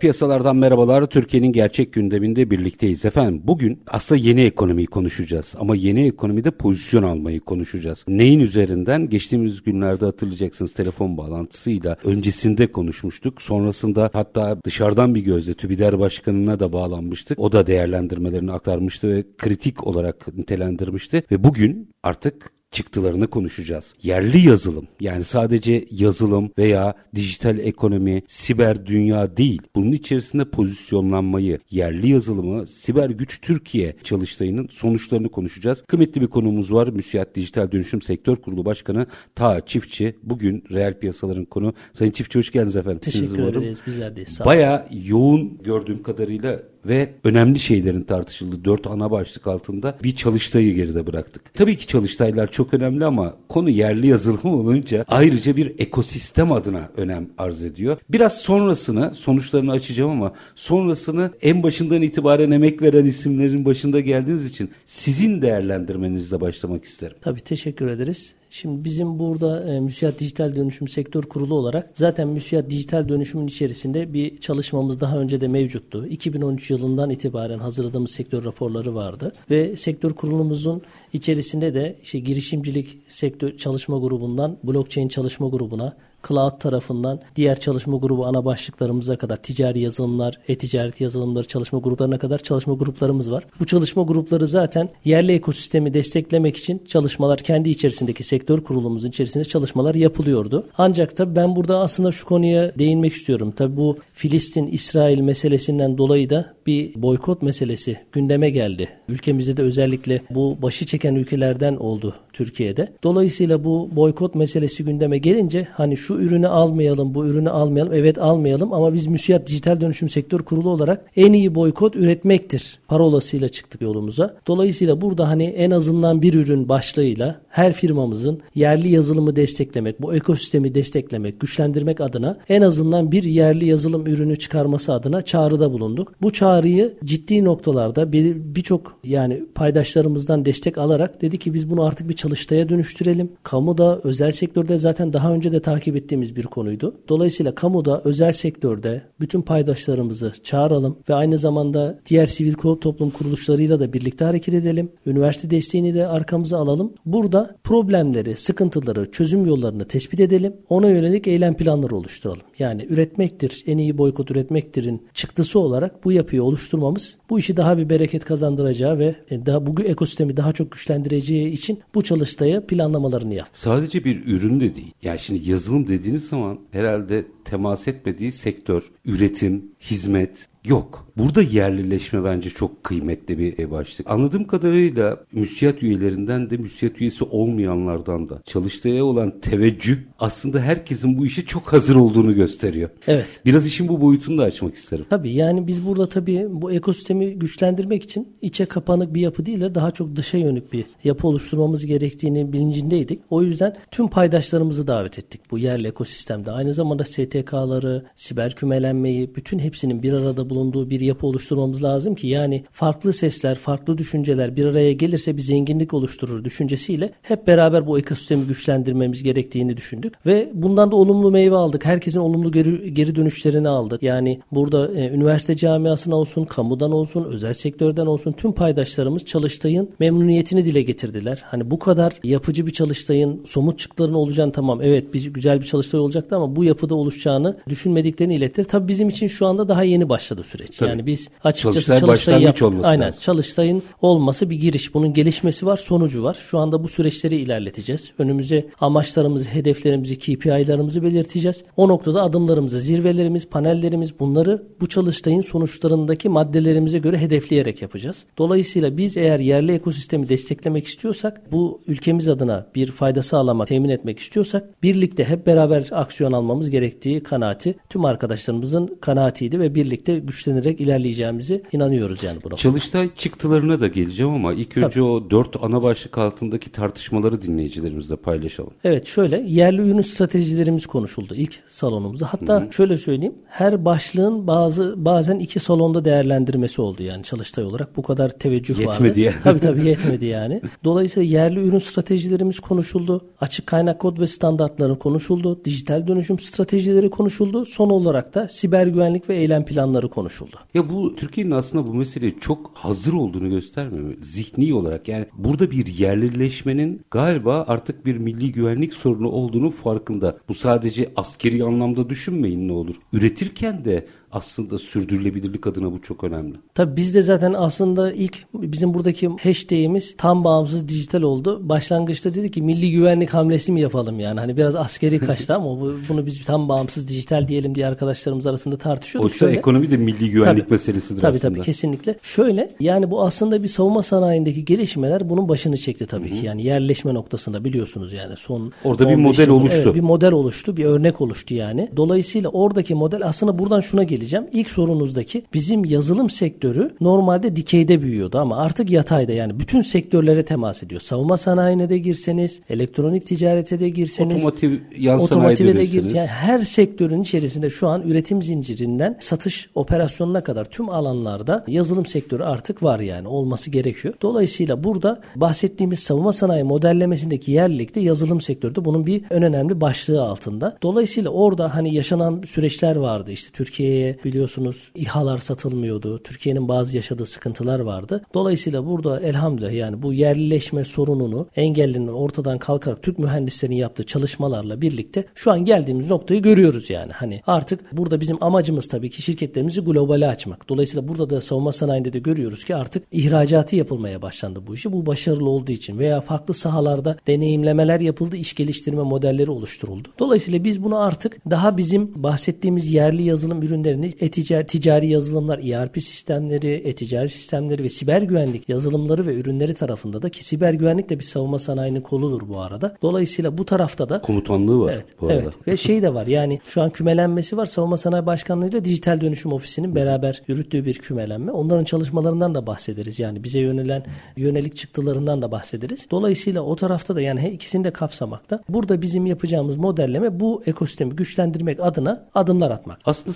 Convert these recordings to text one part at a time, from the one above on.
Piyasalardan merhabalar. Türkiye'nin gerçek gündeminde birlikteyiz. Efendim bugün aslında yeni ekonomiyi konuşacağız. Ama yeni ekonomide pozisyon almayı konuşacağız. Neyin üzerinden? Geçtiğimiz günlerde hatırlayacaksınız telefon bağlantısıyla öncesinde konuşmuştuk. Sonrasında hatta dışarıdan bir gözle TÜBİDER Başkanı'na da bağlanmıştık. O da değerlendirmelerini aktarmıştı ve kritik olarak nitelendirmişti. Ve bugün artık çıktılarını konuşacağız. Yerli yazılım yani sadece yazılım veya dijital ekonomi, siber dünya değil. Bunun içerisinde pozisyonlanmayı, yerli yazılımı, siber güç Türkiye çalıştayının sonuçlarını konuşacağız. Kıymetli bir konumuz var. Müsiyat Dijital Dönüşüm Sektör Kurulu Başkanı Ta Çiftçi. Bugün reel piyasaların konu. Sayın Çiftçi hoş geldiniz efendim. Teşekkür ederiz. Bizler de. Sağ Baya yoğun gördüğüm kadarıyla ve önemli şeylerin tartışıldığı dört ana başlık altında bir çalıştayı geride bıraktık. Tabii ki çalıştaylar çok önemli ama konu yerli yazılım olunca ayrıca bir ekosistem adına önem arz ediyor. Biraz sonrasını sonuçlarını açacağım ama sonrasını en başından itibaren emek veren isimlerin başında geldiğiniz için sizin değerlendirmenizle başlamak isterim. Tabii teşekkür ederiz. Şimdi bizim burada e, Müsiyat Dijital Dönüşüm Sektör Kurulu olarak zaten Müsiyat Dijital Dönüşümün içerisinde bir çalışmamız daha önce de mevcuttu. 2013 yılından itibaren hazırladığımız sektör raporları vardı ve sektör kurulumuzun içerisinde de işte girişimcilik sektör çalışma grubundan blockchain çalışma grubuna Cloud tarafından diğer çalışma grubu ana başlıklarımıza kadar ticari yazılımlar, e-ticaret yazılımları çalışma gruplarına kadar çalışma gruplarımız var. Bu çalışma grupları zaten yerli ekosistemi desteklemek için çalışmalar kendi içerisindeki sektör kurulumuzun içerisinde çalışmalar yapılıyordu. Ancak tabii ben burada aslında şu konuya değinmek istiyorum. Tabii bu Filistin-İsrail meselesinden dolayı da bir boykot meselesi gündeme geldi. Ülkemizde de özellikle bu başı çeken ülkelerden oldu Türkiye'de. Dolayısıyla bu boykot meselesi gündeme gelince hani şu ürünü almayalım, bu ürünü almayalım. Evet almayalım ama biz Müsiyat Dijital Dönüşüm Sektör Kurulu olarak en iyi boykot üretmektir parolasıyla çıktık yolumuza. Dolayısıyla burada hani en azından bir ürün başlığıyla her firmamızın yerli yazılımı desteklemek, bu ekosistemi desteklemek, güçlendirmek adına en azından bir yerli yazılım ürünü çıkarması adına çağrıda bulunduk. Bu çağrıyı ciddi noktalarda birçok bir yani paydaşlarımızdan destek alarak dedi ki biz bunu artık bir çalıştaya dönüştürelim. Kamuda, özel sektörde zaten daha önce de takip ettiğimiz bir konuydu. Dolayısıyla kamuda, özel sektörde bütün paydaşlarımızı çağıralım ve aynı zamanda diğer sivil toplum kuruluşlarıyla da birlikte hareket edelim. Üniversite desteğini de arkamıza alalım. Burada problemleri, sıkıntıları, çözüm yollarını tespit edelim. Ona yönelik eylem planları oluşturalım. Yani üretmektir, en iyi boykot üretmektirin çıktısı olarak bu yapıyı oluşturmamız bu işi daha bir bereket kazandıracağı ve daha bu ekosistemi daha çok güçlendireceği için bu çalıştaya planlamalarını yap. Sadece bir ürün de değil. Yani şimdi yazılım dediğiniz zaman herhalde temas etmediği sektör, üretim, hizmet yok. Burada yerlileşme bence çok kıymetli bir başlık. Anladığım kadarıyla müsiyat üyelerinden de müsiyat üyesi olmayanlardan da çalıştaya olan teveccüh aslında herkesin bu işe çok hazır olduğunu gösteriyor. Evet. Biraz işin bu boyutunu da açmak isterim. Tabii yani biz burada tabii bu ekosistemi güçlendirmek için içe kapanık bir yapı değil de daha çok dışa yönük bir yapı oluşturmamız gerektiğini bilincindeydik. O yüzden tüm paydaşlarımızı davet ettik bu yerli ekosistemde. Aynı zamanda STK'ları, siber kümelenmeyi, bütün hepsinin bir arada bulunduğu bir yapı oluşturmamız lazım ki yani farklı sesler, farklı düşünceler bir araya gelirse bir zenginlik oluşturur düşüncesiyle hep beraber bu ekosistemi güçlendirmemiz gerektiğini düşündük ve bundan da olumlu meyve aldık. Herkesin olumlu geri, geri dönüşlerini aldık. Yani burada e, üniversite camiasına olsun, kamudan olsun, özel sektörden olsun tüm paydaşlarımız çalıştayın memnuniyetini dile getirdiler. Hani bu kadar yapıcı bir çalıştayın somut çıktılarının olacağını tamam evet bir güzel bir çalıştay olacaktı ama bu yapıda oluşacak oluşacağını düşünmediklerini ilettiler. Tabii bizim için şu anda daha yeni başladı süreç. Tabii. Yani biz açıkçası Çalıştay Çalıştay'ı olması aynen, lazım. Çalıştay'ın olması bir giriş. Bunun gelişmesi var, sonucu var. Şu anda bu süreçleri ilerleteceğiz. Önümüze amaçlarımızı, hedeflerimizi, KPI'larımızı belirteceğiz. O noktada adımlarımızı, zirvelerimiz, panellerimiz bunları bu Çalıştay'ın sonuçlarındaki maddelerimize göre hedefleyerek yapacağız. Dolayısıyla biz eğer yerli ekosistemi desteklemek istiyorsak, bu ülkemiz adına bir fayda sağlamak, temin etmek istiyorsak birlikte hep beraber aksiyon almamız gerektiği kanaati tüm arkadaşlarımızın kanaatiydi ve birlikte güçlenerek ilerleyeceğimizi inanıyoruz yani buna. Çalıştay çıktılarına da geleceğim ama ilk önce o dört ana başlık altındaki tartışmaları dinleyicilerimizle paylaşalım. Evet şöyle yerli ürün stratejilerimiz konuşuldu ilk salonumuzda. Hatta şöyle söyleyeyim her başlığın bazı bazen iki salonda değerlendirmesi oldu yani çalıştay olarak bu kadar teveccüh Yetmedi vardı. yani. Tabii tabii yetmedi yani. Dolayısıyla yerli ürün stratejilerimiz konuşuldu. Açık kaynak kod ve standartları konuşuldu. Dijital dönüşüm stratejileri konuşuldu. Son olarak da siber güvenlik ve eylem planları konuşuldu. Ya bu Türkiye'nin aslında bu meseleye çok hazır olduğunu göstermiyor mu? Zihni olarak yani burada bir yerlileşmenin galiba artık bir milli güvenlik sorunu olduğunu farkında. Bu sadece askeri anlamda düşünmeyin ne olur. Üretirken de aslında sürdürülebilirlik adına bu çok önemli. Tabii biz de zaten aslında ilk bizim buradaki hashtag'imiz tam bağımsız dijital oldu. Başlangıçta dedik ki milli güvenlik hamlesi mi yapalım yani hani biraz askeri kaçtı ama bu, bunu biz tam bağımsız dijital diyelim diye arkadaşlarımız arasında tartışıyorduk. Oysa Şöyle- ekonomi de milli güvenlik Tabii. meselesidir Tabii aslında. tabii kesinlikle. Şöyle yani bu aslında bir savunma sanayindeki gelişmeler bunun başını çekti tabii ki. Yani yerleşme noktasında biliyorsunuz yani son Orada bir 15 model yıldır- oluştu. Evet, bir model oluştu, bir örnek oluştu yani. Dolayısıyla oradaki model aslında buradan şuna geleceğim. İlk sorunuzdaki bizim yazılım sektörü normalde dikeyde büyüyordu ama artık yatayda yani bütün sektörlere temas ediyor. Savunma sanayine de girseniz, elektronik ticarete de girseniz, Otomotiv, yan otomotive de dönüşseniz. gir. Yani her sektörün içerisinde şu an üretim zincirinden satış operasyonuna kadar tüm alanlarda yazılım sektörü artık var yani olması gerekiyor. Dolayısıyla burada bahsettiğimiz savunma sanayi modellemesindeki yerlilik de yazılım sektörü de bunun bir en önemli başlığı altında. Dolayısıyla orada hani yaşanan süreçler vardı. İşte Türkiye'ye biliyorsunuz İHA'lar satılmıyordu. Türkiye'nin bazı yaşadığı sıkıntılar vardı. Dolayısıyla burada elhamdülillah yani bu yerlileşme sorununu engellenin ortadan kalkarak Türk mühendislerin yaptığı çalışmalarla birlikte şu an geldiğimiz noktayı görüyoruz yani. Hani artık burada bizim amacımız tabii ki şirketlerimizi globale açmak. Dolayısıyla burada da savunma sanayinde de görüyoruz ki artık ihracatı yapılmaya başlandı bu işi. Bu başarılı olduğu için veya farklı sahalarda deneyimlemeler yapıldı, iş geliştirme modelleri oluşturuldu. Dolayısıyla biz bunu artık daha bizim bahsettiğimiz yerli yazılım ürünlerini e-ticari ticari yazılımlar, ERP sistemleri, e-ticari sistemleri ve siber güvenlik yazılımları ve ürünleri tarafında da ki siber güvenlik de bir savunma sanayinin koludur bu arada. Dolayısıyla bu tarafta da Komutanlığı var Evet, bu arada. evet. Ve şey de var yani şu an kümelenmesi var. Savunma Sanayi Başkanlığı ile Dijital Dönüşüm Ofisi'nin beraber yürüttüğü bir kümelenme. Onların çalışmalarından da bahsederiz. Yani bize yönelen yönelik çıktılarından da bahsederiz. Dolayısıyla o tarafta da yani ikisini de kapsamakta. Burada bizim yapacağımız modelleme bu ekosistemi güçlendirmek adına adımlar atmak. Aslında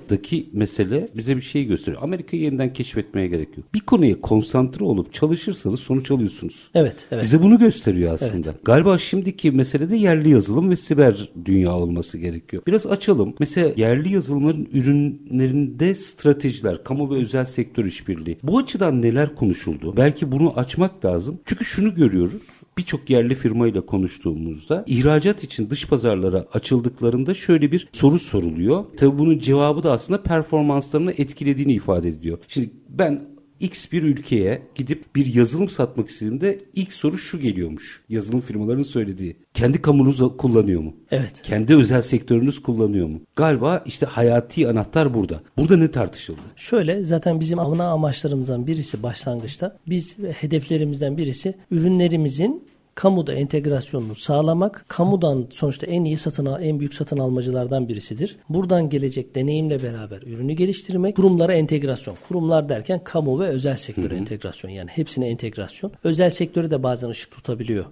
savunmadaki mesele bize bir şey gösteriyor. Amerika'yı yeniden keşfetmeye gerek yok. Bir konuya konsantre olup çalışırsanız sonuç alıyorsunuz. Evet, evet. Bize bunu gösteriyor aslında. Galiba şimdiki meselede yerli yazılım ve siber dünya olması gerekiyor. Biraz açalım. Mesela yerli yazılımların ürünlerinde stratejiler, kamu ve özel sektör işbirliği. Bu açıdan neler konuşuldu? Belki bunu açmak lazım. Çünkü şunu görüyoruz. Birçok yerli firmayla konuştuğumuzda ihracat için dış pazarlara açıldıklarında şöyle bir soru soruluyor. Tabii bunun cevabı da aslında performanslarını etkilediğini ifade ediyor. Şimdi ben X bir ülkeye gidip bir yazılım satmak istediğimde ilk soru şu geliyormuş. Yazılım firmalarının söylediği. Kendi kamunuz kullanıyor mu? Evet. Kendi özel sektörünüz kullanıyor mu? Galiba işte hayati anahtar burada. Burada ne tartışıldı? Şöyle zaten bizim ana amaçlarımızdan birisi başlangıçta biz hedeflerimizden birisi ürünlerimizin kamuda entegrasyonunu sağlamak, kamudan sonuçta en iyi satın al, en büyük satın almacılardan birisidir. Buradan gelecek deneyimle beraber ürünü geliştirmek, kurumlara entegrasyon. Kurumlar derken kamu ve özel sektöre entegrasyon yani hepsine entegrasyon. Özel sektörü de bazen ışık tutabiliyor.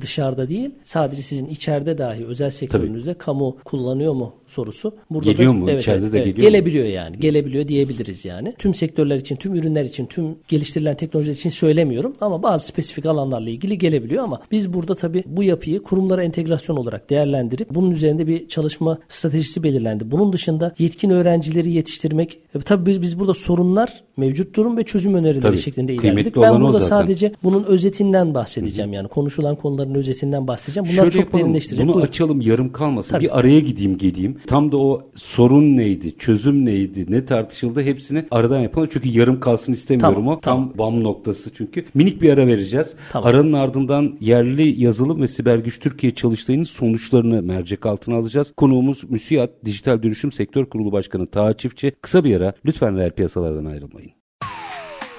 Dışarıda değil, sadece sizin içeride dahi özel sektörünüzde kamu kullanıyor mu sorusu. Burada Geliyor da, mu? Evet, İçeride evet, de evet. geliyor mu? Gelebiliyor yani. Gelebiliyor diyebiliriz yani. Tüm sektörler için, tüm ürünler için, tüm geliştirilen teknolojiler için söylemiyorum ama bazı spesifik alanlarla ilgili gelebiliyor ama biz burada tabii bu yapıyı kurumlara entegrasyon olarak değerlendirip bunun üzerinde bir çalışma stratejisi belirlendi. Bunun dışında yetkin öğrencileri yetiştirmek. E, tabii biz, burada sorunlar, mevcut durum ve çözüm önerileri Tabii, şeklinde ilerledik. Ben burada sadece bunun özetinden bahsedeceğim yani konuşulan konuşulan konuların özetinden bahsedeceğim. Bunlar Şöyle çok yapalım, derinleştirecek. Bunu Buyurun. açalım yarım kalmasın. Tabii. Bir araya gideyim geleyim. Tam da o sorun neydi, çözüm neydi, ne tartışıldı hepsini aradan yapalım. Çünkü yarım kalsın istemiyorum Tamam, o. Tam tamam. bam noktası çünkü. Minik bir ara vereceğiz. Tamam. Aranın ardından yerli yazılım ve siber güç Türkiye çalıştayının sonuçlarını mercek altına alacağız. Konuğumuz MÜSİAD Dijital Dönüşüm Sektör Kurulu Başkanı Taha Çiftçi. Kısa bir ara lütfen reel piyasalardan ayrılmayın.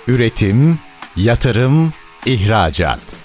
Üretim, yatırım, ihracat.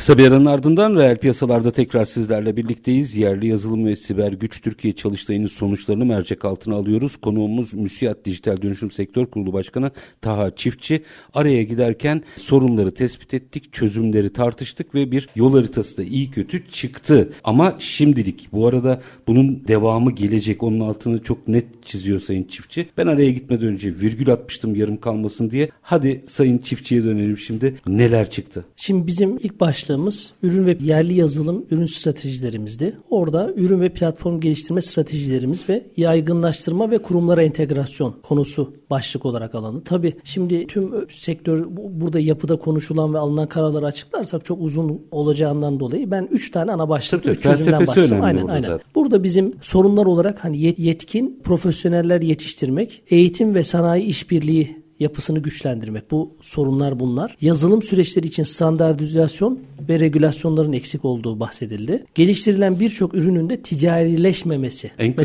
Kısa bir aranın ardından reel piyasalarda tekrar sizlerle birlikteyiz. Yerli yazılım ve siber güç Türkiye çalıştayının sonuçlarını mercek altına alıyoruz. Konuğumuz MÜSİAD Dijital Dönüşüm Sektör Kurulu Başkanı Taha Çiftçi. Araya giderken sorunları tespit ettik, çözümleri tartıştık ve bir yol haritası da iyi kötü çıktı. Ama şimdilik bu arada bunun devamı gelecek. Onun altını çok net çiziyor Sayın Çiftçi. Ben araya gitmeden önce virgül atmıştım yarım kalmasın diye. Hadi Sayın Çiftçi'ye dönelim şimdi. Neler çıktı? Şimdi bizim ilk başlığımız ürün ve yerli yazılım ürün stratejilerimizdi. Orada ürün ve platform geliştirme stratejilerimiz ve yaygınlaştırma ve kurumlara entegrasyon konusu başlık olarak alındı. Tabii şimdi tüm sektör bu- burada yapıda konuşulan ve alınan kararları açıklarsak çok uzun olacağından dolayı ben 3 tane ana başlık Tabii, üç Felsefesi önemli Aynen, burada aynen. zaten. Burada bizim sorunlar olarak hani yet- yetkin profesyoneller yetiştirmek, eğitim ve sanayi işbirliği yapısını güçlendirmek. Bu sorunlar bunlar. Yazılım süreçleri için standartizasyon ve regülasyonların eksik olduğu bahsedildi. Geliştirilen birçok ürünün de ticarileşmemesi En bu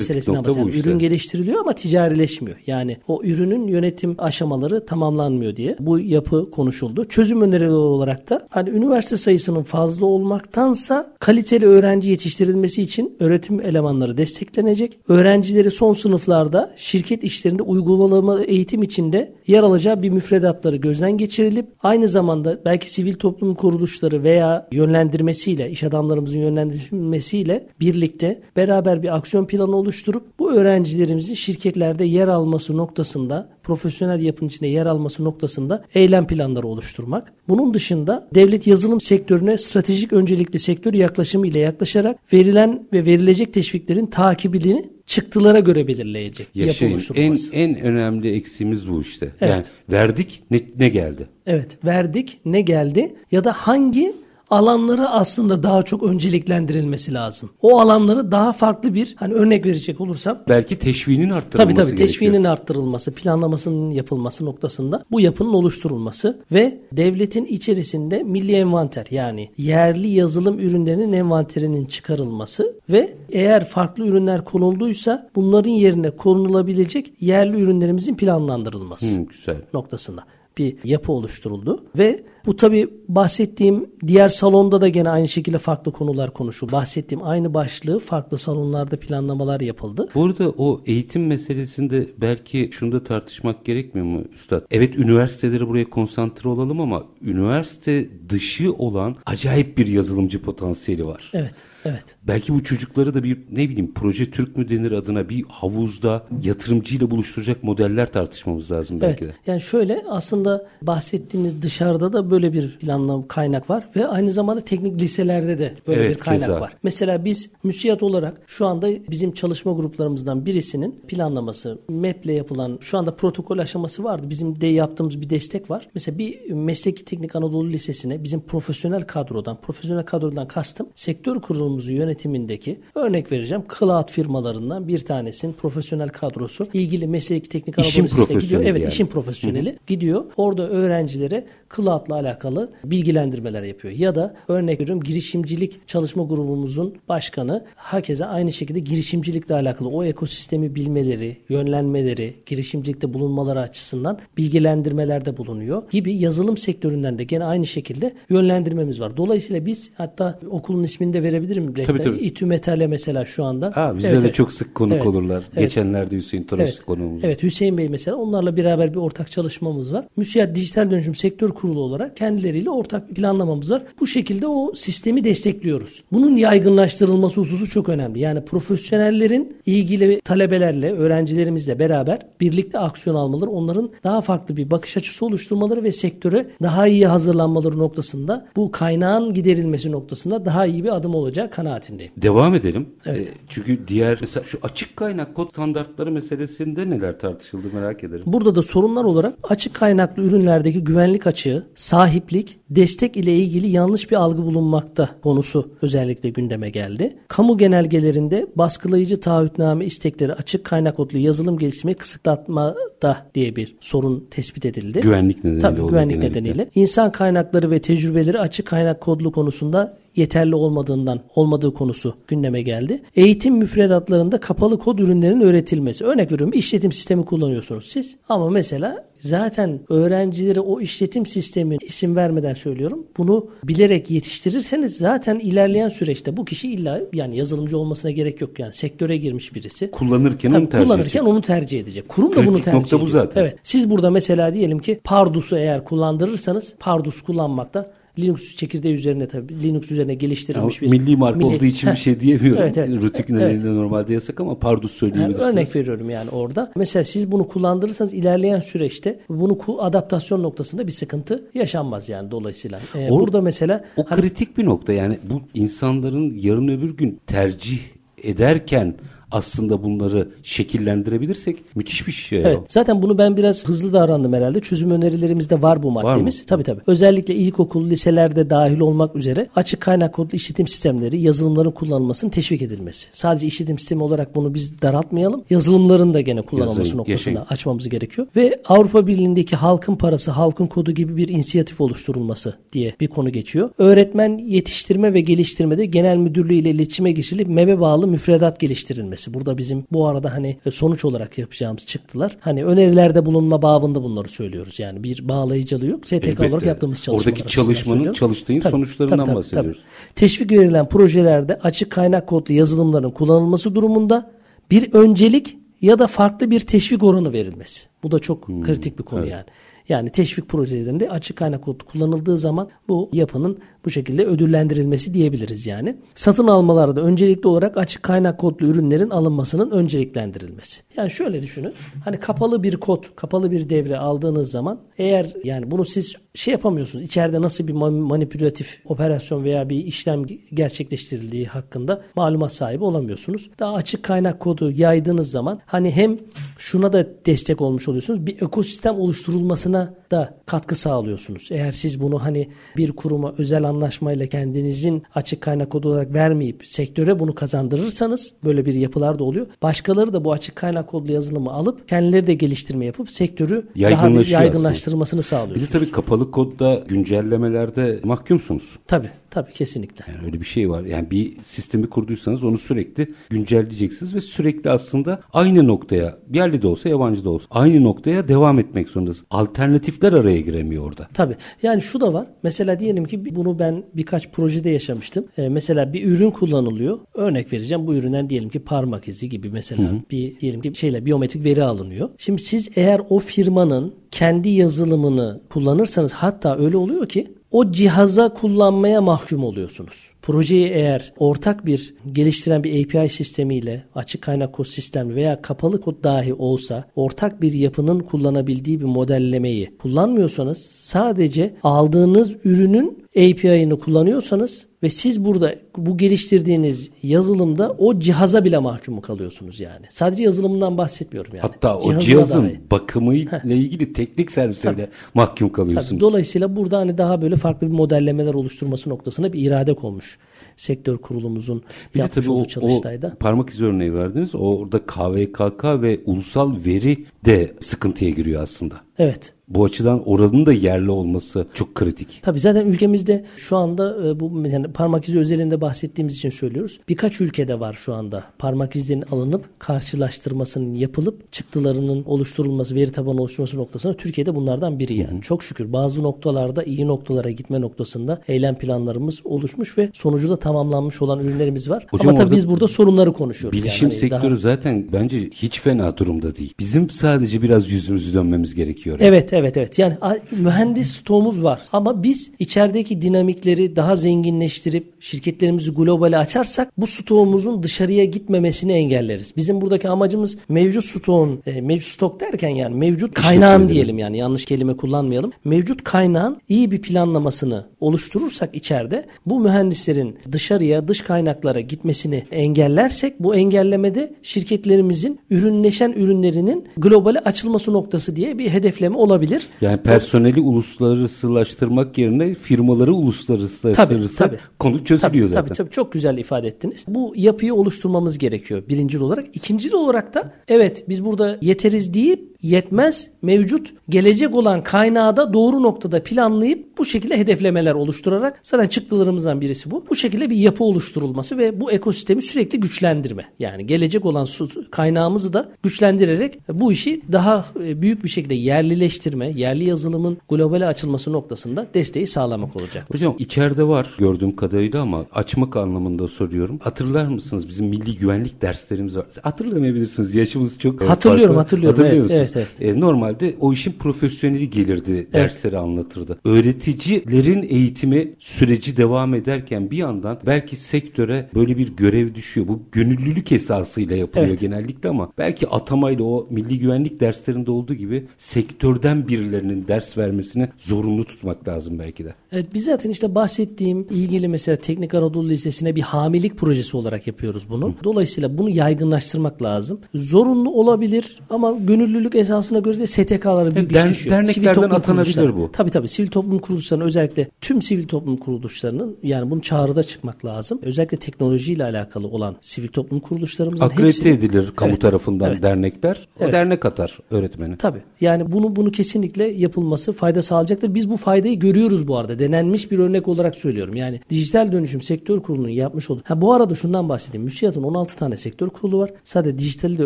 bahsediyorum. işte. Ürün geliştiriliyor ama ticarileşmiyor. Yani o ürünün yönetim aşamaları tamamlanmıyor diye bu yapı konuşuldu. Çözüm önerileri olarak da hani üniversite sayısının fazla olmaktansa kaliteli öğrenci yetiştirilmesi için öğretim elemanları desteklenecek. Öğrencileri son sınıflarda şirket işlerinde uygulamalı eğitim içinde yer alacağı bir müfredatları gözden geçirilip aynı zamanda belki sivil toplum kuruluşları veya yönlendirmesiyle iş adamlarımızın yönlendirmesiyle birlikte beraber bir aksiyon planı oluşturup bu öğrencilerimizin şirketlerde yer alması noktasında profesyonel yapının içinde yer alması noktasında eylem planları oluşturmak. Bunun dışında devlet yazılım sektörüne stratejik öncelikli sektör yaklaşımı ile yaklaşarak verilen ve verilecek teşviklerin takibini çıktılara göre belirleyecek yapı Yaşayın. En, oluşturulması. en önemli eksiğimiz bu işte. Evet. Yani verdik ne, ne geldi? Evet verdik ne geldi ya da hangi alanları aslında daha çok önceliklendirilmesi lazım. O alanları daha farklı bir hani örnek verecek olursam Belki teşviğinin arttırılması Tabii tabii gerekiyor. teşviğinin arttırılması, planlamasının yapılması noktasında bu yapının oluşturulması ve devletin içerisinde milli envanter yani yerli yazılım ürünlerinin envanterinin çıkarılması ve eğer farklı ürünler konulduysa bunların yerine konulabilecek yerli ürünlerimizin planlandırılması Hı, güzel. noktasında bir yapı oluşturuldu ve bu tabi bahsettiğim diğer salonda da gene aynı şekilde farklı konular konuşuldu. Bahsettiğim aynı başlığı farklı salonlarda planlamalar yapıldı. Burada o eğitim meselesinde belki şunu da tartışmak gerekmiyor mu Üstad? Evet üniversiteleri buraya konsantre olalım ama üniversite dışı olan acayip bir yazılımcı potansiyeli var. Evet, evet. Belki bu çocukları da bir ne bileyim proje Türk mü denir adına bir havuzda yatırımcıyla buluşturacak modeller tartışmamız lazım belki Evet. de. Yani şöyle aslında bahsettiğiniz dışarıda da böyle bir planlama kaynak var ve aynı zamanda teknik liselerde de böyle Evet, bir kaynak keza. var. Mesela biz müsiyat olarak şu anda bizim çalışma gruplarımızdan birisinin planlaması, MEP'le yapılan şu anda protokol aşaması vardı. Bizim de yaptığımız bir destek var. Mesela bir mesleki teknik Anadolu Lisesi'ne bizim profesyonel kadrodan, profesyonel kadrodan kastım sektör kurulumuzu yönetimindeki örnek vereceğim. Cloud firmalarından bir tanesinin profesyonel kadrosu ilgili mesleki teknik Anadolu gidiyor. Evet, yani. işin profesyoneli gidiyor. Orada öğrencilere cloud'la alakalı bilgilendirmeler yapıyor. Ya da örnek veriyorum girişimcilik çalışma grubumuzun başkanı herkese aynı şekilde girişimcilikle alakalı o ekosistemi bilmeleri, yönlenmeleri, girişimcilikte bulunmaları açısından bilgilendirmelerde bulunuyor gibi yazılım sektöründen de gene aynı şekilde yönlendirmemiz var. Dolayısıyla biz hatta okulun ismini de verebilirim reklam. Tabii, tabii. İTÜ Metal'e mesela şu anda. Ha, bize Evet, de evet. çok sık konuk Evet. olurlar. Evet. Geçenlerde Hüseyin Toros Evet. konuğumuz. Evet Hüseyin Bey mesela onlarla beraber bir ortak çalışmamız var. Müsiyat Dijital Dönüşüm Sektör Kurulu olarak kendileriyle ortak planlamamız var. Bu şekilde o sistemi destekliyoruz. Bunun yaygınlaştırılması hususu çok önemli. Yani profesyonellerin ilgili talebelerle, öğrencilerimizle beraber birlikte aksiyon almaları, onların daha farklı bir bakış açısı oluşturmaları ve sektöre daha iyi hazırlanmaları noktasında bu kaynağın giderilmesi noktasında daha iyi bir adım olacağı kanaatindeyim. Devam edelim. Evet. Ee, çünkü diğer mesela şu açık kaynak kod standartları meselesinde neler tartışıldı merak ederim. Burada da sorunlar olarak açık kaynaklı ürünlerdeki güvenlik açığı, sahiplik, destek ile ilgili yanlış bir algı bulunmakta konusu özellikle gündeme geldi. Kamu genelgelerinde baskılayıcı taahhütname istekleri açık kaynak kodlu yazılım geliştirmeyi kısıtlatmada diye bir sorun tespit edildi. Güvenlik nedeniyle Tabii güvenlik genellikle. nedeniyle. İnsan kaynakları ve tecrübeleri açık kaynak kodlu konusunda yeterli olmadığından olmadığı konusu gündeme geldi. Eğitim müfredatlarında kapalı kod ürünlerin öğretilmesi. Örnek veriyorum bir işletim sistemi kullanıyorsunuz siz ama mesela zaten öğrencilere o işletim sistemi isim vermeden söylüyorum. Bunu bilerek yetiştirirseniz zaten ilerleyen süreçte bu kişi illa yani yazılımcı olmasına gerek yok yani sektöre girmiş birisi. Kullanırken Tabii onu tercih kullanırken edecek. onu tercih edecek. Kurum da Kritik bunu tercih nokta bu ediyor. zaten. Evet. Siz burada mesela diyelim ki Pardus'u eğer kullandırırsanız Pardus kullanmakta Linux çekirdeği üzerine tabii Linux üzerine Ya, geliştirilmiş bir milli marka milli- olduğu için bir şey diyemiyorum. Evet, evet. Evet. nedeniyle normalde yasak ama pardus Yani söyleyebilirsiniz. örnek veriyorum yani orada. Mesela siz bunu kullandırırsanız ilerleyen süreçte bunu adaptasyon noktasında bir sıkıntı yaşanmaz yani dolayısıyla. Ee, O- burada mesela O hani- kritik bir nokta yani bu insanların yarın öbür gün tercih ederken aslında bunları şekillendirebilirsek müthiş bir şey. Evet. Zaten bunu ben biraz hızlı davrandım herhalde. Çözüm önerilerimizde var bu maddemiz. mı? Tabii tabii. Özellikle ilkokul, liselerde dahil olmak üzere açık kaynak kodlu işletim sistemleri, yazılımların kullanılmasının teşvik edilmesi. Sadece işletim sistemi olarak bunu biz daraltmayalım. Yazılımların da gene kullanılması noktasında yaşayın. açmamız gerekiyor. Ve Avrupa Birliği'ndeki halkın parası, halkın kodu gibi bir inisiyatif oluşturulması diye bir konu geçiyor. Öğretmen yetiştirme ve geliştirmede genel müdürlüğü ile iletişime geçirilip MEB'e bağlı müfredat geliştirilmesi. Burada bizim bu arada hani sonuç olarak yapacağımız çıktılar. Hani önerilerde bulunma babında bunları söylüyoruz. Yani bir bağlayıcılığı yok. STK olarak Elbette. yaptığımız çalışmalar Oradaki çalışmanın, çalıştığın sonuçlarından bahsediyoruz. Teşvik verilen projelerde açık kaynak kodlu yazılımların kullanılması durumunda bir öncelik ya da farklı bir teşvik oranı verilmesi. Bu da çok Hmm, kritik bir konu yani. Yani teşvik projelerinde açık kaynak kullanıldığı zaman bu yapının bu şekilde ödüllendirilmesi diyebiliriz yani. Satın almalarda öncelikli olarak açık kaynak kodlu ürünlerin alınmasının önceliklendirilmesi. Yani şöyle düşünün. Hani kapalı bir kod, kapalı bir devre aldığınız zaman eğer yani bunu siz şey yapamıyorsunuz. İçeride nasıl bir ma- manipülatif operasyon veya bir işlem gerçekleştirildiği hakkında malumat sahibi olamıyorsunuz. Daha açık kaynak kodu yaydığınız zaman hani hem şuna da destek olmuş oluyorsunuz. Bir ekosistem oluşturulmasına da katkı sağlıyorsunuz. Eğer siz bunu hani bir kuruma özel anlaşmayla kendinizin açık kaynak kodu olarak vermeyip sektöre bunu kazandırırsanız böyle bir yapılar da oluyor. Başkaları da bu açık kaynak kodlu yazılımı alıp kendileri de geliştirme yapıp sektörü daha bir yaygınlaştırmasını Bir de sağlıyorsunuz. tabii kapalı kodda güncellemelerde mahkumsunuz. Tabii tabii kesinlikle. Yani öyle bir şey var. Yani bir sistemi kurduysanız onu sürekli güncelleyeceksiniz ve sürekli aslında aynı noktaya yerli de olsa yabancı da olsa aynı noktaya devam etmek zorundasınız. Alternatifler araya giremiyor orada. Tabii. Yani şu da var. Mesela diyelim ki bunu ben birkaç projede yaşamıştım. Ee, mesela bir ürün kullanılıyor. Örnek vereceğim. Bu üründen diyelim ki parmak izi gibi mesela bir diyelim ki şeyle biyometrik veri alınıyor. Şimdi siz eğer o firmanın kendi yazılımını kullanırsanız hatta öyle oluyor ki o cihaza kullanmaya mahkum oluyorsunuz. Projeyi eğer ortak bir geliştiren bir API sistemiyle açık kaynak kod sistemi veya kapalı kod dahi olsa ortak bir yapının kullanabildiği bir modellemeyi kullanmıyorsanız sadece aldığınız ürünün API'ını kullanıyorsanız ve siz burada bu geliştirdiğiniz yazılımda o cihaza bile mahkum kalıyorsunuz yani. Sadece yazılımından bahsetmiyorum yani. Hatta o Cihazına cihazın dahi. bakımıyla ilgili teknik servise bile mahkum kalıyorsunuz. Tabii, dolayısıyla burada hani daha böyle farklı bir modellemeler oluşturması noktasına bir irade konmuş. Sektör kurulumuzun Bir yapmış o, olduğu o çalıştayda. parmak izi örneği verdiniz. Orada KVKK ve ulusal veri de sıkıntıya giriyor aslında. Evet. Bu açıdan oranın da yerli olması çok kritik. Tabii zaten ülkemizde şu anda e, bu yani parmak izi özelinde bahsettiğimiz için söylüyoruz. Birkaç ülkede var şu anda parmak izlerinin alınıp karşılaştırmasının yapılıp çıktılarının oluşturulması, veri tabanı oluşturulması noktasında Türkiye'de bunlardan biri yani. Hı hı. Çok şükür bazı noktalarda iyi noktalara gitme noktasında eylem planlarımız oluşmuş ve sonucu da tamamlanmış olan ürünlerimiz var. Hocam Ama tabii biz burada sorunları konuşuyoruz. Bilişim yani. sektörü daha... zaten bence hiç fena durumda değil. Bizim sadece biraz yüzümüzü dönmemiz gerekiyor. Yani. Evet evet evet. Yani mühendis stoğumuz var ama biz içerideki dinamikleri daha zenginleştirip şirketlerimizi globale açarsak bu stoğumuzun dışarıya gitmemesini engelleriz. Bizim buradaki amacımız mevcut stoğun, e, mevcut stok derken yani mevcut kaynağın diyelim yani yanlış kelime kullanmayalım. Mevcut kaynağın iyi bir planlamasını oluşturursak içeride bu mühendislerin dışarıya, dış kaynaklara gitmesini engellersek bu engellemede şirketlerimizin ürünleşen ürünlerinin globale açılması noktası diye bir hedefleme olabilir. Yani personeli uluslararasılaştırmak yerine firmaları uluslararasılaştırırsak konu çözülüyor tabii, zaten. Tabii tabii çok güzel ifade ettiniz. Bu yapıyı oluşturmamız gerekiyor birinci olarak. İkinci olarak da evet biz burada yeteriz deyip yetmez mevcut gelecek olan kaynağı da doğru noktada planlayıp bu şekilde hedeflemeler oluşturarak zaten çıktılarımızdan birisi bu. Bu şekilde bir yapı oluşturulması ve bu ekosistemi sürekli güçlendirme. Yani gelecek olan su kaynağımızı da güçlendirerek bu işi daha e, büyük bir şekilde yerlileştirme, yerli yazılımın globale açılması noktasında desteği sağlamak olacak. Hocam içeride var gördüğüm kadarıyla ama açmak anlamında soruyorum. Hatırlar mısınız bizim milli güvenlik derslerimiz var. Hatırlamayabilirsiniz. Yaşımız çok Hatırlıyorum, farklı. hatırlıyorum. Hatırlıyor evet, evet, evet. E, normalde o işin profesyoneli gelirdi, evet. dersleri anlatırdı. Öğreticilerin eğitimi süreci devam ederken bir yandan belki sektöre böyle bir görev düşüyor. Bu gönüllülük esasıyla yapılıyor evet. genellikle ama belki atamayla o milli güvenlik derslerinde olduğu gibi sektörden birilerinin ders vermesini zorunlu tutmak lazım belki de. Evet biz zaten işte bahsettiğim ilgili mesela Teknik Anadolu Lisesi'ne bir hamilik projesi olarak yapıyoruz bunu. Dolayısıyla bunu yaygınlaştırmak lazım. Zorunlu olabilir ama gönüllülük esasına göre de STK'lara bir Der, düşüyor. Derneklerden atanabilir bu. Tabii tabii sivil toplum kuruluşlarının özellikle tüm sivil toplum kuruluşlarının yani bunu çağrıda çıkmak lazım. Özellikle teknolojiyle alakalı olan sivil toplum kuruluşlarımızın Akredite hepsi... edilir kamu evet, tarafından evet. dernekler. O evet. dernek atar öğretmeni. Tabii. Yani bunu bunu kesinlikle yapılması fayda sağlayacaktır. Biz bu faydayı görüyoruz bu arada. Denenmiş bir örnek olarak söylüyorum. Yani dijital dönüşüm sektör kurulunun yapmış olduğu. Ha bu arada şundan bahsedeyim. MÜSİAD'ın 16 tane sektör kurulu var. Sadece dijitali de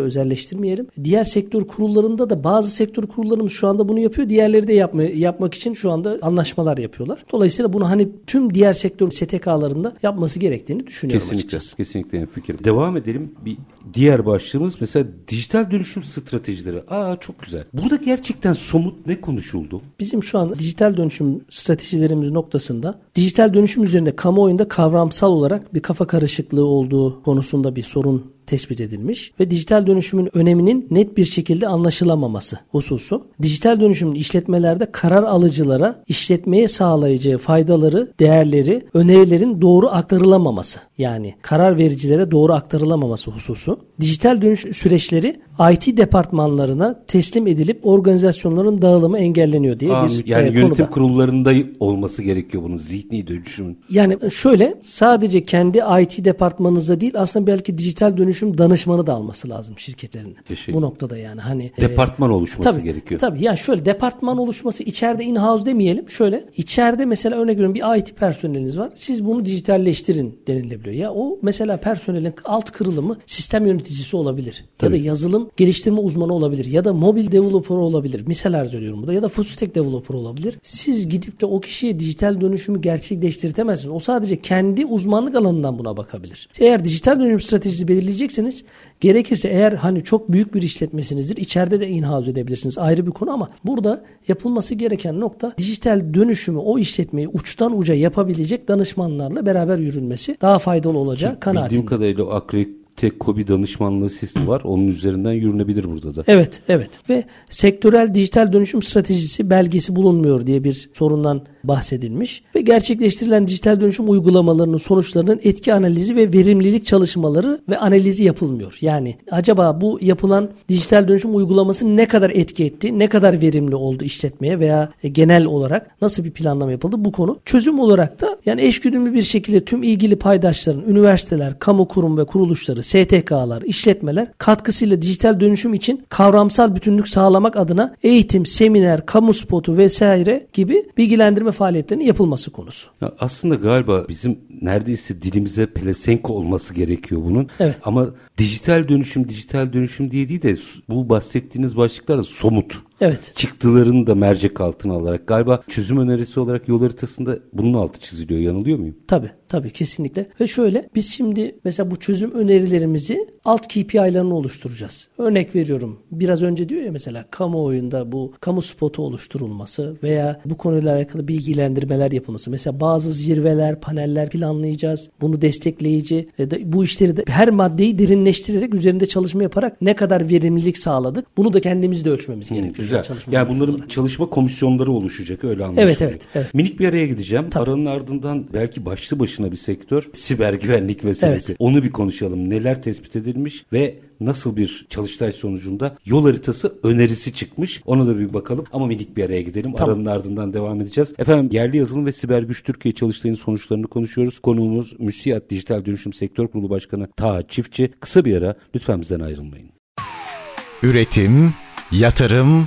özelleştirmeyelim. Diğer sektör kurullarında da bazı sektör kurullarımız şu anda bunu yapıyor. Diğerleri de yapma, yapmak için şu anda anlaşmalar yapıyorlar. Dolayısıyla bunu hani tüm diğer sektör STK'larında yapması gerektiğini düşünüyorum kesinlikle, açıkçası. Kesinlikle fikir. Devam edelim. Bir diğer başlığımız mesela dijital dönüşüm stratejileri. Aa çok güzel. Burada gerçekten somut ne konuşuldu? Bizim şu an dijital dönüşüm stratejilerimiz noktasında dijital dönüşüm üzerinde kamuoyunda kavramsal olarak bir kafa karışıklığı olduğu konusunda bir sorun tespit edilmiş ve dijital dönüşümün öneminin net bir şekilde anlaşılamaması hususu. Dijital dönüşümün işletmelerde karar alıcılara işletmeye sağlayacağı faydaları, değerleri, önerilerin doğru aktarılamaması. Yani karar vericilere doğru aktarılamaması hususu. Dijital dönüşüm süreçleri IT departmanlarına teslim edilip organizasyonların dağılımı engelleniyor diye Aa, bir yani e, yönetim konuda. kurullarında olması gerekiyor bunun zihni dönüşüm. Yani şöyle sadece kendi IT departmanınızda değil aslında belki dijital dönüşüm danışmanı da alması lazım şirketlerin. Bu noktada yani hani e, departman e, oluşması tabii, gerekiyor. Tabii yani şöyle departman oluşması içeride in-house demeyelim. Şöyle içeride mesela örnek veriyorum bir IT personeliniz var. Siz bunu dijitalleştirin denilebiliyor. Ya o mesela personelin alt kırılımı sistem yöneticisi olabilir. Tabii. Ya da yazılım geliştirme uzmanı olabilir ya da mobil developer olabilir. Misal arz ediyorum burada ya da full stack developer olabilir. Siz gidip de o kişiye dijital dönüşümü gerçekleştirtemezsiniz. O sadece kendi uzmanlık alanından buna bakabilir. Eğer dijital dönüşüm stratejisi belirleyecekseniz gerekirse eğer hani çok büyük bir işletmesinizdir içeride de in-house edebilirsiniz. Ayrı bir konu ama burada yapılması gereken nokta dijital dönüşümü o işletmeyi uçtan uca yapabilecek danışmanlarla beraber yürünmesi daha faydalı olacağı kanaatindeyim. Bildiğim kadarıyla o akredite tek kobi danışmanlığı sistemi var. Onun üzerinden yürünebilir burada da. Evet, evet. Ve sektörel dijital dönüşüm stratejisi belgesi bulunmuyor diye bir sorundan bahsedilmiş ve gerçekleştirilen dijital dönüşüm uygulamalarının sonuçlarının etki analizi ve verimlilik çalışmaları ve analizi yapılmıyor. Yani acaba bu yapılan dijital dönüşüm uygulaması ne kadar etki etti, ne kadar verimli oldu işletmeye veya genel olarak nasıl bir planlama yapıldı bu konu. Çözüm olarak da yani eşgüdümlü bir şekilde tüm ilgili paydaşların, üniversiteler, kamu kurum ve kuruluşları kuruluşları, STK'lar, işletmeler katkısıyla dijital dönüşüm için kavramsal bütünlük sağlamak adına eğitim, seminer, kamu spotu vesaire gibi bilgilendirme faaliyetlerinin yapılması konusu. Ya aslında galiba bizim neredeyse dilimize pelesenk olması gerekiyor bunun. Evet. Ama dijital dönüşüm, dijital dönüşüm diye değil de bu bahsettiğiniz başlıklar somut. Evet. Çıktılarını da mercek altına alarak galiba çözüm önerisi olarak yol haritasında bunun altı çiziliyor. Yanılıyor muyum? Tabii tabii kesinlikle. Ve şöyle biz şimdi mesela bu çözüm önerilerimizi alt KPI'larını oluşturacağız. Örnek veriyorum. Biraz önce diyor ya mesela kamuoyunda bu kamu spotu oluşturulması veya bu konuyla alakalı bilgilendirmeler yapılması. Mesela bazı zirveler, paneller planlayacağız. Bunu destekleyici e, bu işleri de her maddeyi derinleştirerek üzerinde çalışma yaparak ne kadar verimlilik sağladık bunu da kendimiz de ölçmemiz gerekiyor. Güzel. Çalışma Yani bunların olarak. çalışma komisyonları oluşacak öyle anlaşılıyor. Evet, evet, evet. Minik bir araya gideceğim. Tabii. Aranın ardından belki başlı başına bir sektör siber güvenlik meselesi. Evet. Onu bir konuşalım. Neler tespit edilmiş ve nasıl bir çalıştay sonucunda yol haritası önerisi çıkmış. Ona da bir bakalım ama minik bir araya gidelim. Tamam. Aranın ardından devam edeceğiz. Efendim yerli yazılım ve siber güç Türkiye çalıştayının sonuçlarını konuşuyoruz. Konuğumuz Müsiyat Dijital Dönüşüm Sektör Kurulu Başkanı Taha Çiftçi. Kısa bir ara lütfen bizden ayrılmayın. Üretim, yatırım,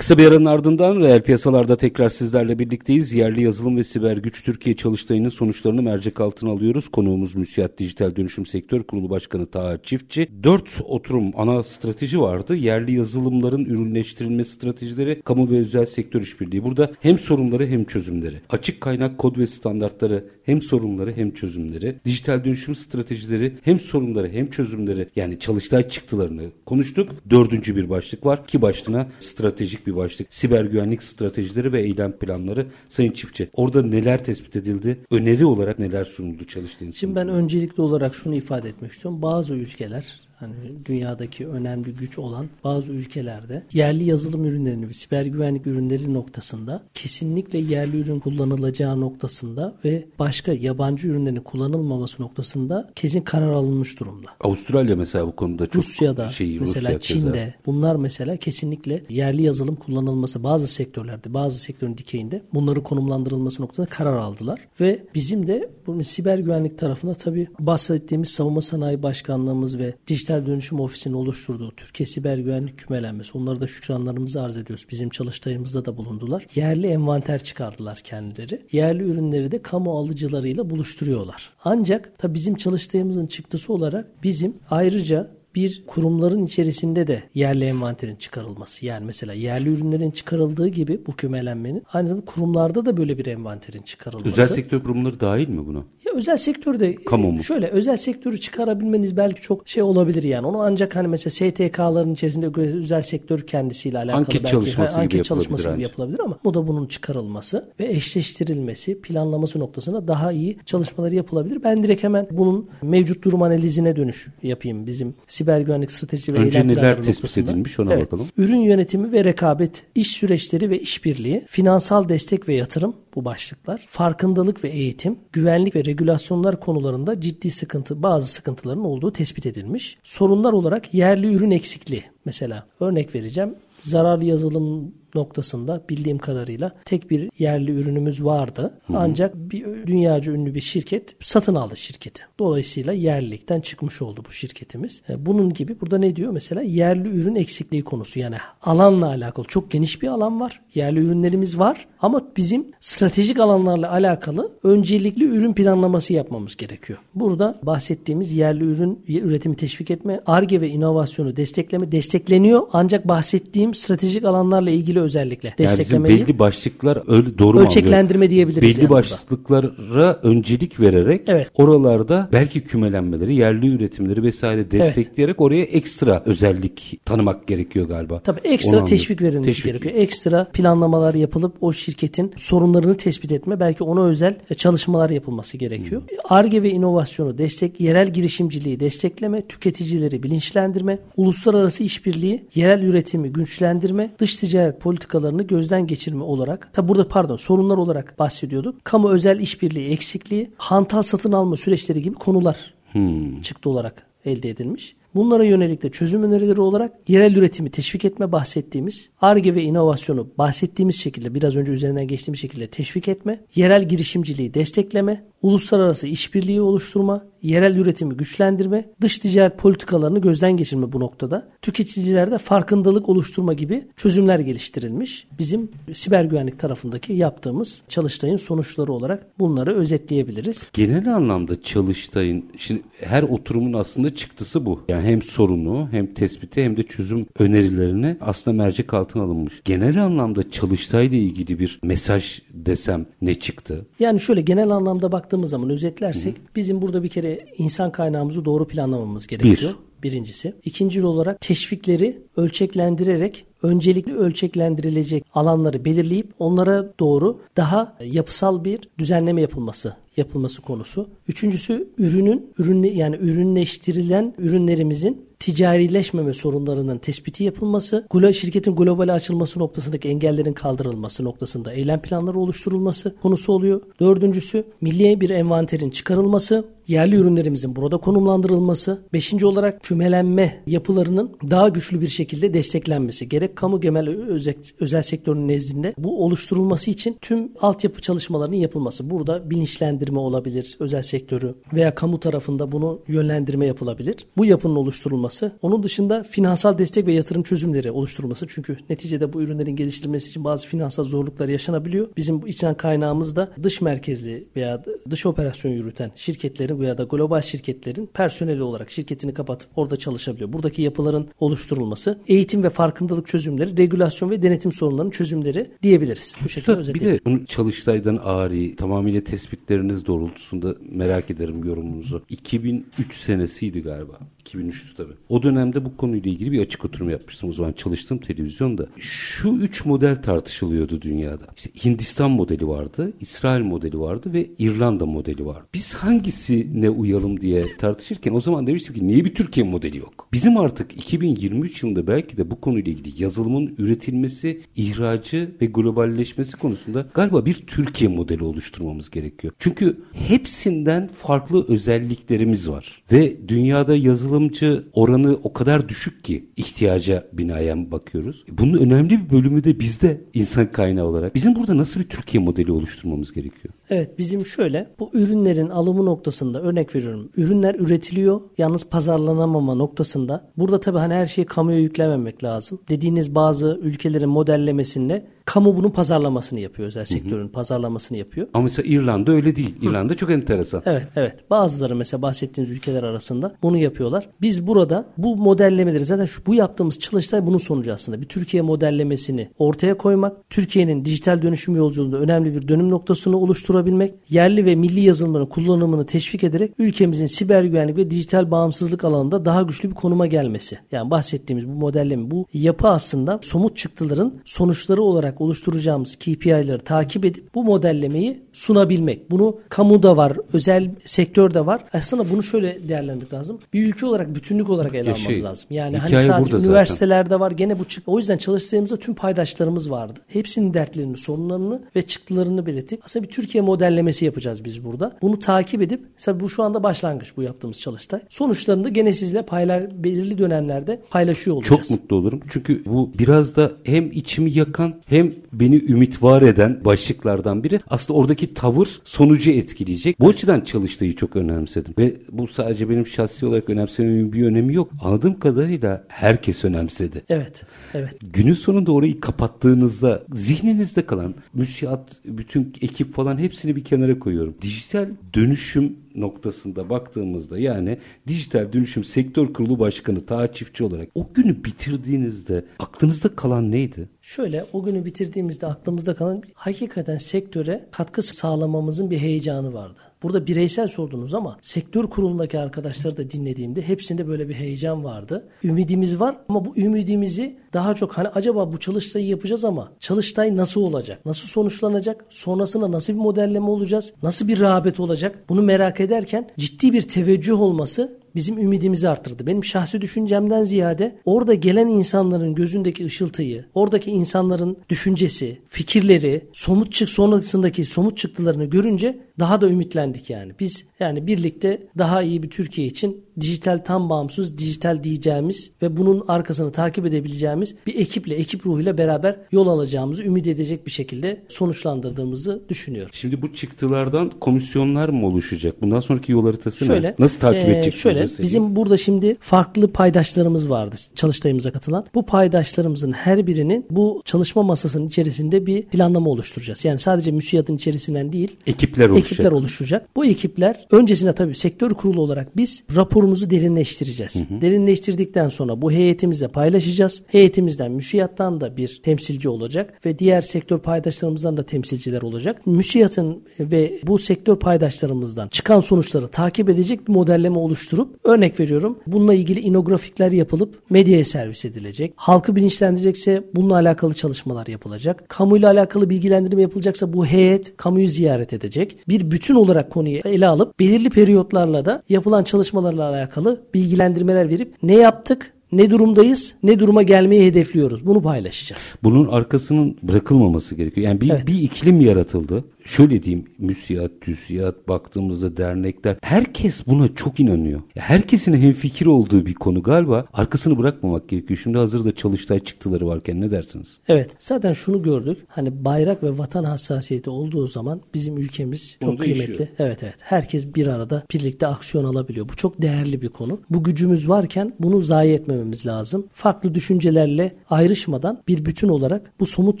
Kısa bir aranın ardından reel piyasalarda tekrar sizlerle birlikteyiz. Yerli yazılım ve siber güç Türkiye çalıştayının sonuçlarını mercek altına alıyoruz. Konuğumuz Müsiyat Dijital Dönüşüm Sektör Kurulu Başkanı Taha Çiftçi. Dört oturum ana strateji vardı. Yerli yazılımların ürünleştirilme stratejileri, kamu ve özel sektör işbirliği. Burada hem sorunları hem çözümleri. Açık kaynak kod ve standartları hem sorunları hem çözümleri. Dijital dönüşüm stratejileri hem sorunları hem çözümleri yani çalıştay çıktılarını konuştuk. Dördüncü bir başlık var ki başlığına stratejik bir başlık. Siber güvenlik stratejileri ve eylem planları. Sayın Çiftçi orada neler tespit edildi? Öneri olarak neler sunuldu çalıştığınız Şimdi ben öncelikli olarak şunu ifade etmek istiyorum. Bazı ülkeler hani dünyadaki önemli güç olan bazı ülkelerde yerli yazılım ürünlerini ve siber güvenlik ürünleri noktasında kesinlikle yerli ürün kullanılacağı noktasında ve başka yabancı ürünlerin kullanılmaması noktasında kesin karar alınmış durumda. Avustralya mesela bu konuda çok Rusya'da şeyi, mesela Rusya keza. Çin'de bunlar mesela kesinlikle yerli yazılım kullanılması bazı sektörlerde bazı sektörün dikeyinde bunları konumlandırılması noktasında karar aldılar ve bizim de bu siber güvenlik tarafında tabii bahsettiğimiz savunma sanayi başkanlığımız ve dijital dönüşüm ofisinin oluşturduğu Türkiye Siber Güvenlik Kümelenmesi onları da şükranlarımızı arz ediyoruz. Bizim çalıştayımızda da bulundular. Yerli envanter çıkardılar kendileri. Yerli ürünleri de kamu alıcılarıyla buluşturuyorlar. Ancak tabii bizim çalıştayımızın çıktısı olarak bizim ayrıca bir kurumların içerisinde de yerli envanterin çıkarılması. Yani mesela yerli ürünlerin çıkarıldığı gibi bu kümelenmenin aynı zamanda kurumlarda da böyle bir envanterin çıkarılması. Özel sektör kurumları dahil mi buna? Ya özel sektörde Kamu mu? şöyle özel sektörü çıkarabilmeniz belki çok şey olabilir yani. Onu ancak hani mesela STK'ların içerisinde özel sektör kendisiyle alakalı Anket belki çalışması ha, gibi anket çalışması gibi yapılabilir ama bu da bunun çıkarılması ve eşleştirilmesi, planlaması noktasında daha iyi çalışmaları yapılabilir. Ben direkt hemen bunun mevcut durum analizine dönüş yapayım bizim siber güvenlik strateji ve Önce neler tespit edilmiş ona bakalım. Ürün yönetimi ve rekabet, iş süreçleri ve işbirliği, finansal destek ve yatırım bu başlıklar. Farkındalık ve eğitim, güvenlik ve regülasyonlar konularında ciddi sıkıntı, bazı sıkıntıların olduğu tespit edilmiş. Sorunlar olarak yerli ürün eksikliği. Mesela örnek vereceğim. Zararlı yazılım noktasında bildiğim kadarıyla tek bir yerli ürünümüz vardı. Ancak bir dünyaca ünlü bir şirket satın aldı şirketi. Dolayısıyla yerlilikten çıkmış oldu bu şirketimiz. E, Bunun gibi burada ne diyor? Mesela yerli ürün eksikliği konusu. Yani alanla alakalı çok geniş bir alan var. Yerli ürünlerimiz var ama bizim stratejik alanlarla alakalı öncelikli ürün planlaması yapmamız gerekiyor. Burada bahsettiğimiz yerli ürün üretimi teşvik etme, ARGE ve inovasyonu destekleme destekleniyor. Ancak bahsettiğim stratejik alanlarla ilgili özellikle Yani bizim desteklemeyi belli başlıklar öyle doğru Ölçeklendirme anlıyorum? diyebiliriz Belli yani burada. başlıklara öncelik vererek Evet. oralarda belki kümelenmeleri, yerli üretimleri vesaire destekleyerek oraya ekstra özellik tanımak gerekiyor galiba. Tabii Onu ekstra anlıyorum. teşvik verilmesi Teşvik. gerekiyor. Ekstra planlamalar yapılıp o şirketin sorunlarını tespit etme, belki ona özel çalışmalar yapılması gerekiyor. Hmm. ARGE ve inovasyonu destek, yerel girişimciliği destekleme, tüketicileri bilinçlendirme, uluslararası işbirliği, yerel üretimi güçlendirme, dış ticaret politikalarını gözden geçirme olarak, tabi burada pardon sorunlar olarak bahsediyorduk. Kamu özel işbirliği eksikliği, hantal satın alma süreçleri gibi konular hmm. çıktı olarak elde edilmiş. Bunlara yönelik de çözüm önerileri olarak yerel üretimi teşvik etme bahsettiğimiz, ARGE ve inovasyonu bahsettiğimiz şekilde biraz önce üzerinden geçtiğimiz şekilde teşvik etme, yerel girişimciliği destekleme, uluslararası işbirliği oluşturma, yerel üretimi güçlendirme, dış ticaret politikalarını gözden geçirme bu noktada. Tüketicilerde farkındalık oluşturma gibi çözümler geliştirilmiş. Bizim siber güvenlik tarafındaki yaptığımız Çalıştay'ın sonuçları olarak bunları özetleyebiliriz. Genel anlamda Çalıştay'ın şimdi her oturumun aslında çıktısı bu. Yani hem sorunu hem tespiti hem de çözüm önerilerini aslında mercek altına alınmış. Genel anlamda Çalıştay'la ilgili bir mesaj desem ne çıktı? Yani şöyle genel anlamda baktığımız zaman özetlersek Hı. bizim burada bir kere insan kaynağımızı doğru planlamamız gerekiyor. Bir. Birincisi. İkinci olarak teşvikleri ölçeklendirerek öncelikli ölçeklendirilecek alanları belirleyip onlara doğru daha yapısal bir düzenleme yapılması yapılması konusu. Üçüncüsü ürünün ürünle yani ürünleştirilen ürünlerimizin ticarileşmeme sorunlarının tespiti yapılması, şirketin globale açılması noktasındaki engellerin kaldırılması noktasında eylem planları oluşturulması konusu oluyor. Dördüncüsü milli bir envanterin çıkarılması, yerli ürünlerimizin burada konumlandırılması, beşinci olarak kümelenme yapılarının daha güçlü bir şekilde desteklenmesi. Gerek kamu gemel özel, özel sektörünün nezdinde bu oluşturulması için tüm altyapı çalışmalarının yapılması. Burada bilinçlendirme olabilir, özel sektörü veya kamu tarafında bunu yönlendirme yapılabilir. Bu yapının oluşturulması. Onun dışında finansal destek ve yatırım çözümleri oluşturulması. Çünkü neticede bu ürünlerin geliştirilmesi için bazı finansal zorluklar yaşanabiliyor. Bizim bu içten kaynağımız da dış merkezli veya dış operasyon yürüten şirketlerin veya da global şirketlerin personeli olarak şirketini kapatıp orada çalışabiliyor. Buradaki yapıların oluşturulması, eğitim ve farkındalık çözümleri, regülasyon ve denetim sorunlarının çözümleri diyebiliriz. Bu şekilde Üstad, Bir de bunu Çalıştay'dan ağrı tamamıyla tespitleriniz doğrultusunda merak ederim yorumunuzu. 2003 senesiydi galiba. 2003'tü tabii. O dönemde bu konuyla ilgili bir açık oturum yapmıştım o zaman çalıştığım televizyonda. Şu üç model tartışılıyordu dünyada. İşte Hindistan modeli vardı, İsrail modeli vardı ve İrlanda modeli vardı. Biz hangisine uyalım diye tartışırken o zaman demiştim ki niye bir Türkiye modeli yok? Bizim artık 2023 yılında belki de bu konuyla ilgili yazılımın üretilmesi, ihracı ve globalleşmesi konusunda galiba bir Türkiye modeli oluşturmamız gerekiyor. Çünkü hepsinden farklı özelliklerimiz var ve dünyada yazılım yazılımcı oranı o kadar düşük ki ihtiyaca binaen bakıyoruz. Bunun önemli bir bölümü de bizde insan kaynağı olarak. Bizim burada nasıl bir Türkiye modeli oluşturmamız gerekiyor? Evet bizim şöyle bu ürünlerin alımı noktasında örnek veriyorum. Ürünler üretiliyor yalnız pazarlanamama noktasında. Burada tabii hani her şeyi kamuya yüklememek lazım. Dediğiniz bazı ülkelerin modellemesinde kamu bunun pazarlamasını yapıyor. Özel sektörün hı hı. pazarlamasını yapıyor. Ama mesela İrlanda öyle değil. İrlanda hı. çok enteresan. Evet evet. Bazıları mesela bahsettiğiniz ülkeler arasında bunu yapıyorlar. Biz burada bu modellemeleri zaten şu bu yaptığımız çalıştay bunun sonucu aslında. Bir Türkiye modellemesini ortaya koymak, Türkiye'nin dijital dönüşüm yolculuğunda önemli bir dönüm noktasını oluşturabilmek, yerli ve milli yazılımların kullanımını teşvik ederek ülkemizin siber güvenlik ve dijital bağımsızlık alanında daha güçlü bir konuma gelmesi. Yani bahsettiğimiz bu modelleme, bu yapı aslında somut çıktıların sonuçları olarak oluşturacağımız KPI'ları takip edip bu modellemeyi sunabilmek. Bunu kamuda var, özel sektörde var. Aslında bunu şöyle değerlendirmek lazım. Bir ülke olarak bütünlük olarak ele almamız şey, lazım. Yani hani sadece üniversitelerde zaten. var gene bu çık. O yüzden çalıştığımızda tüm paydaşlarımız vardı. Hepsinin dertlerini, sorunlarını ve çıktılarını belirtip aslında bir Türkiye modellemesi yapacağız biz burada. Bunu takip edip mesela bu şu anda başlangıç bu yaptığımız çalıştay. Sonuçlarını da gene sizle paylar belirli dönemlerde paylaşıyor olacağız. Çok mutlu olurum. Çünkü bu biraz da hem içimi yakan hem beni ümit var eden başlıklardan biri. Aslında oradaki tavır sonucu etkileyecek. Bu açıdan çalıştayı çok önemsedim. Ve bu sadece benim şahsi olarak önemsememin bir önemi yok. Anladığım kadarıyla herkes önemsedi. Evet. Evet. Günün sonunda orayı kapattığınızda zihninizde kalan müsiat, bütün ekip falan hepsini bir kenara koyuyorum. Dijital dönüşüm noktasında baktığımızda yani dijital dönüşüm sektör kurulu başkanı Taha Çiftçi olarak o günü bitirdiğinizde aklınızda kalan neydi? Şöyle o günü bitirdiğimizde aklımızda kalan hakikaten sektöre katkı sağlamamızın bir heyecanı vardı. Burada bireysel sordunuz ama sektör kurulundaki arkadaşları da dinlediğimde hepsinde böyle bir heyecan vardı. Ümidimiz var ama bu ümidimizi daha çok hani acaba bu çalıştayı yapacağız ama çalıştay nasıl olacak? Nasıl sonuçlanacak? Sonrasında nasıl bir modelleme olacağız? Nasıl bir rağbet olacak? Bunu merak ederken ciddi bir teveccüh olması bizim ümidimizi arttırdı. Benim şahsi düşüncemden ziyade orada gelen insanların gözündeki ışıltıyı, oradaki insanların düşüncesi, fikirleri, somut çık sonrasındaki somut çıktılarını görünce daha da ümitlendik yani. Biz yani birlikte daha iyi bir Türkiye için dijital tam bağımsız, dijital diyeceğimiz ve bunun arkasını takip edebileceğimiz bir ekiple, ekip ruhuyla beraber yol alacağımızı ümit edecek bir şekilde sonuçlandırdığımızı düşünüyorum. Şimdi bu çıktılardan komisyonlar mı oluşacak? Bundan sonraki yol haritası şöyle, ne? Nasıl takip e, edeceksiniz? Şöyle, bizim burada şimdi farklı paydaşlarımız vardı çalıştayımıza katılan. Bu paydaşlarımızın her birinin bu çalışma masasının içerisinde bir planlama oluşturacağız. Yani sadece müsiyatın içerisinden değil. Ekipler oluşacak. Ekipler oluşacak. Bu ekipler öncesinde tabii sektör kurulu olarak biz raporumuzu derinleştireceğiz. Hı hı. Derinleştirdikten sonra bu heyetimizle paylaşacağız. Heyetimizden müsiyattan da bir temsilci olacak ve diğer sektör paydaşlarımızdan da temsilciler olacak. Müsiyatın ve bu sektör paydaşlarımızdan çıkan sonuçları takip edecek bir modelleme oluşturup örnek veriyorum bununla ilgili inografikler yapılıp medyaya servis edilecek. Halkı bilinçlendirecekse bununla alakalı çalışmalar yapılacak. Kamuyla alakalı bilgilendirme yapılacaksa bu heyet kamuyu ziyaret edecek. Bir bütün olarak konuyu ele alıp belirli periyotlarla da yapılan çalışmalarla alakalı bilgilendirmeler verip ne yaptık, ne durumdayız, ne duruma gelmeyi hedefliyoruz. Bunu paylaşacağız. Bunun arkasının bırakılmaması gerekiyor. Yani bir, evet. bir iklim yaratıldı şöyle diyeyim müsiyat, tüsiyat baktığımızda dernekler herkes buna çok inanıyor. Herkesin hem fikir olduğu bir konu galiba arkasını bırakmamak gerekiyor. Şimdi hazırda çalıştay çıktıları varken ne dersiniz? Evet zaten şunu gördük. Hani bayrak ve vatan hassasiyeti olduğu zaman bizim ülkemiz çok kıymetli. Işiyor. Evet evet. Herkes bir arada birlikte aksiyon alabiliyor. Bu çok değerli bir konu. Bu gücümüz varken bunu zayi etmememiz lazım. Farklı düşüncelerle ayrışmadan bir bütün olarak bu somut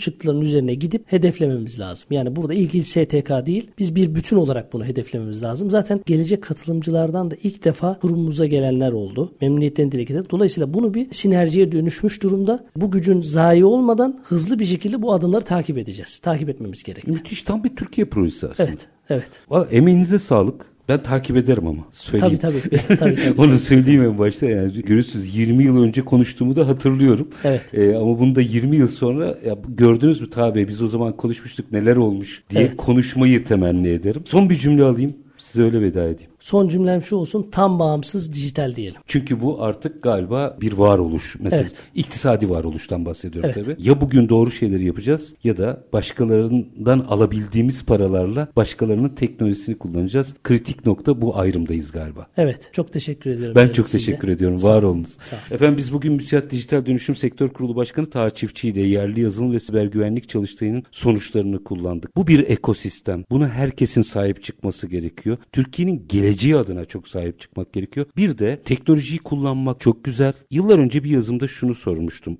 çıktıların üzerine gidip hedeflememiz lazım. Yani burada ilgili STK değil. Biz bir bütün olarak bunu hedeflememiz lazım. Zaten gelecek katılımcılardan da ilk defa kurumumuza gelenler oldu. Memnuniyetten dile getirdik. Dolayısıyla bunu bir sinerjiye dönüşmüş durumda. Bu gücün zayi olmadan hızlı bir şekilde bu adımları takip edeceğiz. Takip etmemiz gerekli. Müthiş tam bir Türkiye projesi aslında. Evet. Evet. Emeğinize sağlık. Ben takip ederim ama. Söyleyeyim. Tabii tabii. tabii, tabii Onu söyleyeyim en başta yani. Görürsünüz 20 yıl önce konuştuğumu da hatırlıyorum. Evet. Ee, ama bunu da 20 yıl sonra ya, gördünüz mü tabi biz o zaman konuşmuştuk neler olmuş diye evet. konuşmayı temenni ederim. Son bir cümle alayım. Size öyle veda edeyim. Son cümlem şu olsun tam bağımsız dijital diyelim. Çünkü bu artık galiba bir varoluş mesela evet. iktisadi varoluştan bahsediyorum evet. tabii. Ya bugün doğru şeyleri yapacağız ya da başkalarından alabildiğimiz paralarla başkalarının teknolojisini kullanacağız. Kritik nokta bu ayrımdayız galiba. Evet çok teşekkür ediyorum. Ben çok teşekkür de. ediyorum. Sağ var olunuz. Sağ Efendim biz bugün Müsiyat Dijital Dönüşüm Sektör Kurulu Başkanı Taha Çiftçi ile yerli yazılım ve siber güvenlik çalıştayının sonuçlarını kullandık. Bu bir ekosistem. Buna herkesin sahip çıkması gerekiyor. Türkiye'nin geleceği geleceği adına çok sahip çıkmak gerekiyor. Bir de teknolojiyi kullanmak çok güzel. Yıllar önce bir yazımda şunu sormuştum.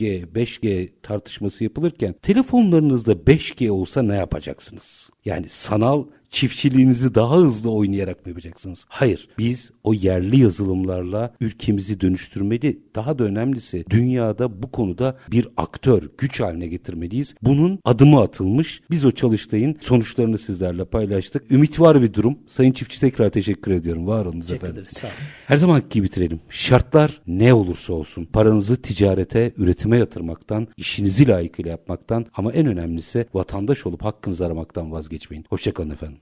4G, 5G tartışması yapılırken telefonlarınızda 5G olsa ne yapacaksınız? Yani sanal çiftçiliğinizi daha hızlı oynayarak mı yapacaksınız? Hayır. Biz o yerli yazılımlarla ülkemizi dönüştürmeli. Daha da önemlisi dünyada bu konuda bir aktör, güç haline getirmeliyiz. Bunun adımı atılmış. Biz o çalıştayın sonuçlarını sizlerle paylaştık. Ümit var bir durum. Sayın Çiftçi tekrar teşekkür ediyorum. Var olunuz teşekkür efendim. Ederiz, sağ olun. Her zaman gibi bitirelim. Şartlar ne olursa olsun paranızı ticarete, üretime yatırmaktan, işinizi layıkıyla yapmaktan ama en önemlisi vatandaş olup hakkınızı aramaktan vazgeçmeyin. Hoşçakalın efendim.